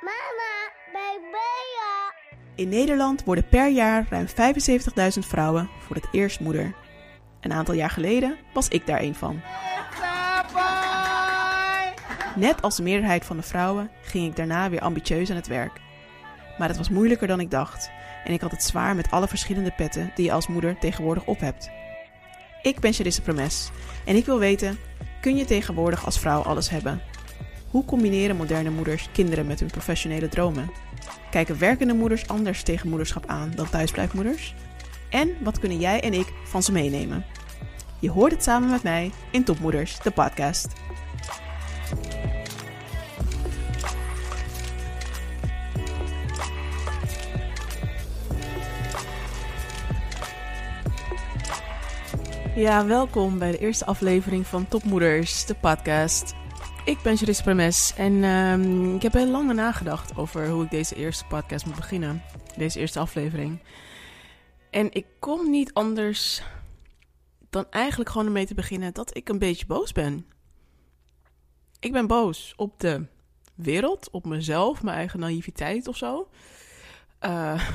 Mama, bij. In Nederland worden per jaar ruim 75.000 vrouwen voor het eerst moeder. Een aantal jaar geleden was ik daar een van. Net als de meerderheid van de vrouwen ging ik daarna weer ambitieus aan het werk. Maar het was moeilijker dan ik dacht en ik had het zwaar met alle verschillende petten die je als moeder tegenwoordig op hebt. Ik ben Charisse Promes en ik wil weten, kun je tegenwoordig als vrouw alles hebben? Hoe combineren moderne moeders kinderen met hun professionele dromen? Kijken werkende moeders anders tegen moederschap aan dan thuisblijfmoeders? En wat kunnen jij en ik van ze meenemen? Je hoort het samen met mij in Topmoeders, de podcast. Ja, welkom bij de eerste aflevering van Topmoeders, de podcast. Ik ben Charisse Premes en ehm, ik heb heel lang nagedacht over hoe ik deze eerste podcast moet beginnen. Deze eerste aflevering. En ik kom niet anders dan eigenlijk gewoon ermee te beginnen dat ik een beetje boos ben. Ik ben boos op de wereld, op mezelf, mijn eigen naïviteit of zo. Eh,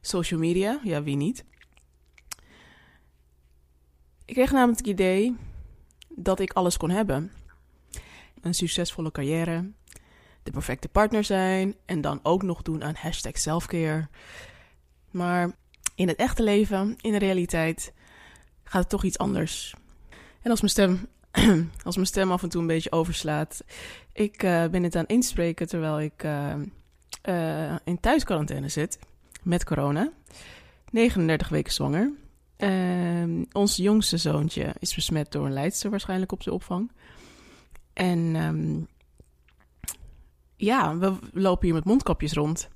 social media, ja, wie niet? Ik kreeg namelijk het idee dat ik alles kon hebben. Een succesvolle carrière, de perfecte partner zijn en dan ook nog doen aan hashtag selfcare. Maar in het echte leven, in de realiteit, gaat het toch iets anders. En als mijn stem, als mijn stem af en toe een beetje overslaat, ik uh, ben het aan inspreken terwijl ik uh, uh, in thuisquarantaine zit met corona. 39 weken zwanger. Uh, ons jongste zoontje is besmet door een leidster waarschijnlijk op de opvang. En um, ja, we lopen hier met mondkapjes rond.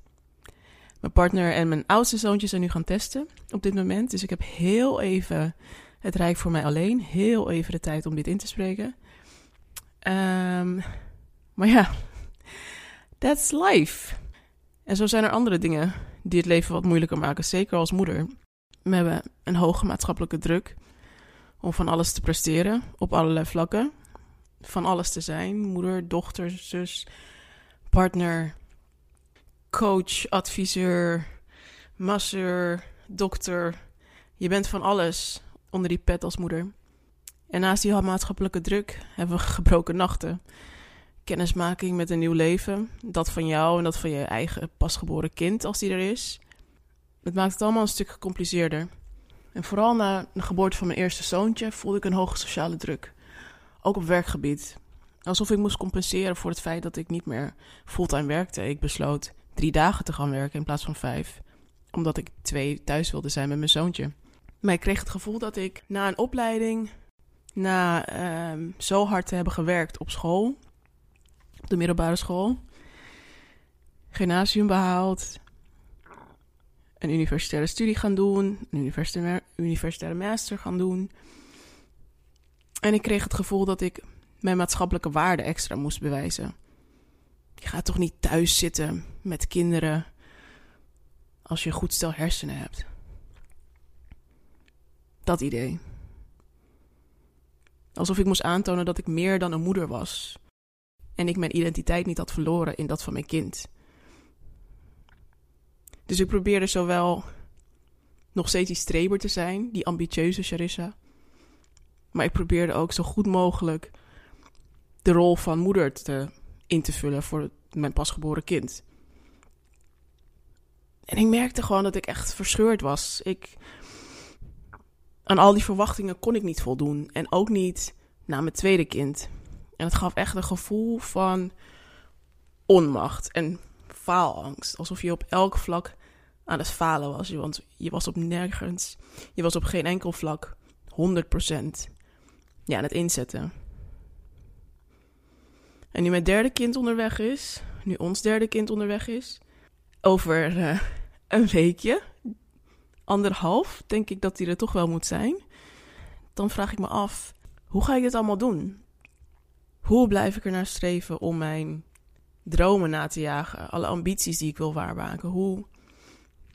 Mijn partner en mijn oudste zoontje zijn nu gaan testen op dit moment. Dus ik heb heel even het rijk voor mij alleen. Heel even de tijd om dit in te spreken. Um, maar ja, that's life. En zo zijn er andere dingen die het leven wat moeilijker maken. Zeker als moeder. We hebben een hoge maatschappelijke druk om van alles te presteren op allerlei vlakken. Van alles te zijn: moeder, dochter, zus, partner, coach, adviseur, masseur, dokter. Je bent van alles onder die pet als moeder. En naast die maatschappelijke druk hebben we gebroken nachten. Kennismaking met een nieuw leven. Dat van jou en dat van je eigen pasgeboren kind, als die er is. Het maakt het allemaal een stuk gecompliceerder. En vooral na de geboorte van mijn eerste zoontje voelde ik een hoge sociale druk. Ook op werkgebied. Alsof ik moest compenseren voor het feit dat ik niet meer fulltime werkte. Ik besloot drie dagen te gaan werken in plaats van vijf. Omdat ik twee thuis wilde zijn met mijn zoontje. Maar ik kreeg het gevoel dat ik na een opleiding, na uh, zo hard te hebben gewerkt op school, op de middelbare school, gymnasium behaald, een universitaire studie gaan doen, een universitaire master gaan doen. En ik kreeg het gevoel dat ik mijn maatschappelijke waarde extra moest bewijzen. Je gaat toch niet thuis zitten met kinderen als je een goed stel hersenen hebt. Dat idee. Alsof ik moest aantonen dat ik meer dan een moeder was. En ik mijn identiteit niet had verloren in dat van mijn kind. Dus ik probeerde zowel nog steeds die streber te zijn, die ambitieuze Charissa. Maar ik probeerde ook zo goed mogelijk de rol van moeder te, in te vullen voor mijn pasgeboren kind. En ik merkte gewoon dat ik echt verscheurd was. Ik, aan al die verwachtingen kon ik niet voldoen. En ook niet na mijn tweede kind. En het gaf echt een gevoel van onmacht en faalangst. Alsof je op elk vlak aan het falen was. Want je was op nergens, je was op geen enkel vlak 100% ja, het inzetten. En nu mijn derde kind onderweg is, nu ons derde kind onderweg is, over uh, een weekje, anderhalf, denk ik dat hij er toch wel moet zijn. Dan vraag ik me af, hoe ga ik dit allemaal doen? Hoe blijf ik er naar streven om mijn dromen na te jagen, alle ambities die ik wil waarmaken? Hoe,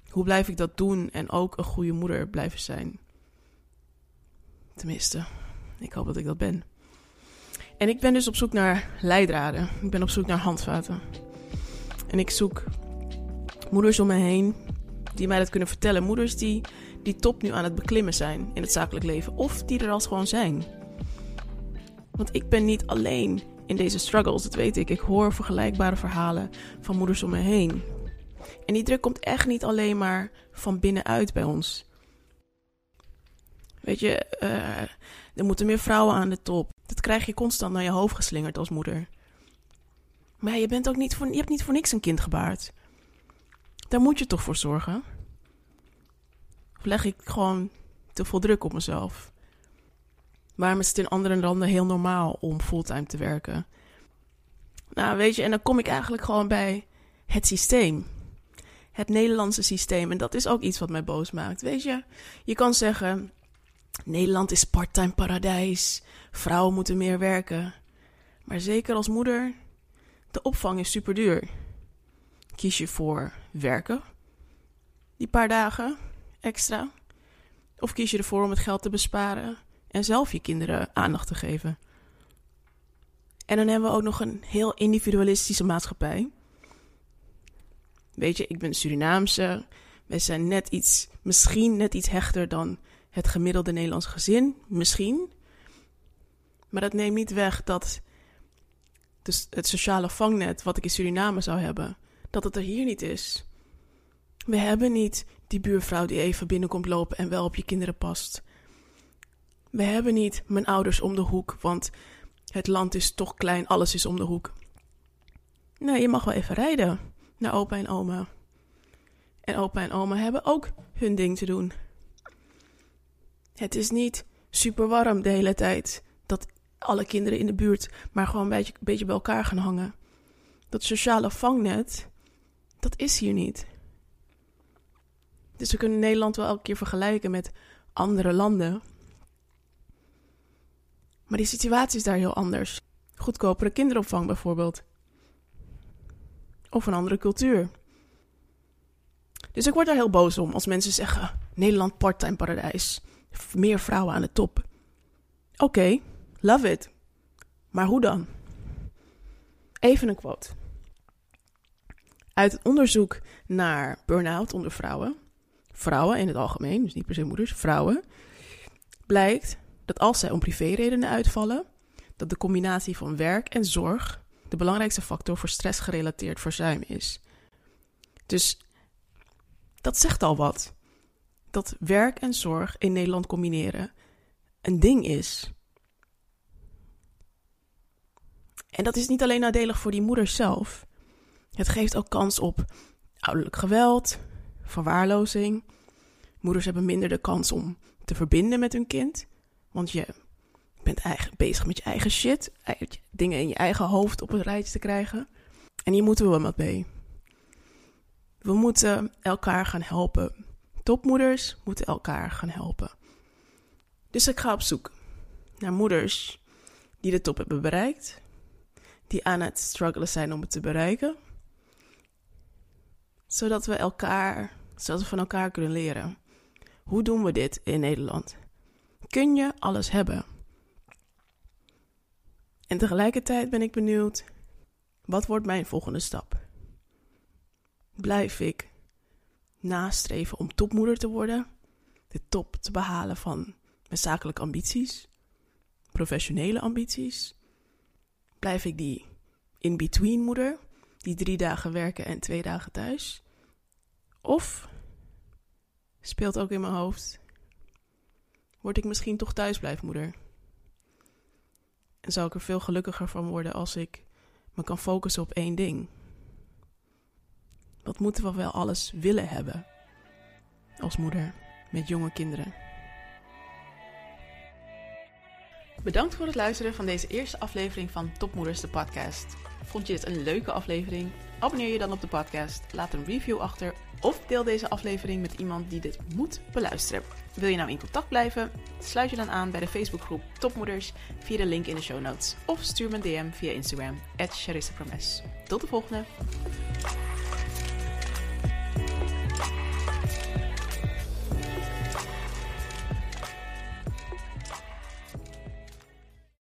hoe blijf ik dat doen en ook een goede moeder blijven zijn? Tenminste, ik hoop dat ik dat ben. En ik ben dus op zoek naar leidraden. Ik ben op zoek naar handvaten. En ik zoek moeders om me heen die mij dat kunnen vertellen. Moeders die die top nu aan het beklimmen zijn in het zakelijk leven. Of die er al gewoon zijn. Want ik ben niet alleen in deze struggles, dat weet ik. Ik hoor vergelijkbare verhalen van moeders om me heen. En die druk komt echt niet alleen maar van binnenuit bij ons. Weet je, uh, er moeten meer vrouwen aan de top. Dat krijg je constant naar je hoofd geslingerd als moeder. Maar je, bent ook niet voor, je hebt niet voor niks een kind gebaard. Daar moet je toch voor zorgen? Of leg ik gewoon te veel druk op mezelf? Waarom is het in andere landen heel normaal om fulltime te werken? Nou, weet je, en dan kom ik eigenlijk gewoon bij het systeem. Het Nederlandse systeem. En dat is ook iets wat mij boos maakt. Weet je, je kan zeggen: Nederland is parttime paradijs. Vrouwen moeten meer werken. Maar zeker als moeder, de opvang is super duur. Kies je voor werken, die paar dagen extra? Of kies je ervoor om het geld te besparen en zelf je kinderen aandacht te geven? En dan hebben we ook nog een heel individualistische maatschappij. Weet je, ik ben Surinaamse. Wij zijn net iets, misschien net iets hechter dan het gemiddelde Nederlands gezin. Misschien. Maar dat neemt niet weg dat het sociale vangnet wat ik in Suriname zou hebben, dat het er hier niet is. We hebben niet die buurvrouw die even binnenkomt lopen en wel op je kinderen past. We hebben niet mijn ouders om de hoek, want het land is toch klein, alles is om de hoek. Nee, je mag wel even rijden naar opa en oma. En opa en oma hebben ook hun ding te doen. Het is niet super warm de hele tijd dat alle kinderen in de buurt maar gewoon een beetje, beetje bij elkaar gaan hangen. Dat sociale vangnet, dat is hier niet. Dus we kunnen Nederland wel elke keer vergelijken met andere landen. Maar die situatie is daar heel anders. Goedkopere kinderopvang bijvoorbeeld. Of een andere cultuur. Dus ik word daar heel boos om als mensen zeggen: Nederland parttime paradijs. Meer vrouwen aan de top. Oké, love it. Maar hoe dan? Even een quote. Uit het onderzoek naar burn-out onder vrouwen, vrouwen in het algemeen, dus niet per se moeders, vrouwen, blijkt dat als zij om privéredenen uitvallen, dat de combinatie van werk en zorg de belangrijkste factor voor stressgerelateerd verzuim is. Dus dat zegt al wat. Dat werk en zorg in Nederland combineren een ding is. En dat is niet alleen nadelig voor die moeder zelf. Het geeft ook kans op ouderlijk geweld, verwaarlozing. Moeders hebben minder de kans om te verbinden met hun kind. Want je bent bezig met je eigen shit. Dingen in je eigen hoofd op een rijtje te krijgen. En hier moeten we wat mee. We moeten elkaar gaan helpen. Topmoeders moeten elkaar gaan helpen. Dus ik ga op zoek naar moeders die de top hebben bereikt. Die aan het struggelen zijn om het te bereiken. Zodat we elkaar, zodat we van elkaar kunnen leren. Hoe doen we dit in Nederland? Kun je alles hebben? En tegelijkertijd ben ik benieuwd, wat wordt mijn volgende stap? Blijf ik nastreven om topmoeder te worden, de top te behalen van mijn zakelijke ambities, professionele ambities? Blijf ik die in-between moeder, die drie dagen werken en twee dagen thuis? Of speelt ook in mijn hoofd, word ik misschien toch thuisblijfmoeder? En zou ik er veel gelukkiger van worden als ik me kan focussen op één ding. Wat moeten we wel alles willen hebben als moeder met jonge kinderen? Bedankt voor het luisteren van deze eerste aflevering van Topmoeders, de podcast. Vond je dit een leuke aflevering? Abonneer je dan op de podcast, laat een review achter of deel deze aflevering met iemand die dit moet beluisteren. Wil je nou in contact blijven? Sluit je dan aan bij de Facebookgroep Topmoeders via de link in de show notes of stuur me een DM via Instagram, at Tot de volgende!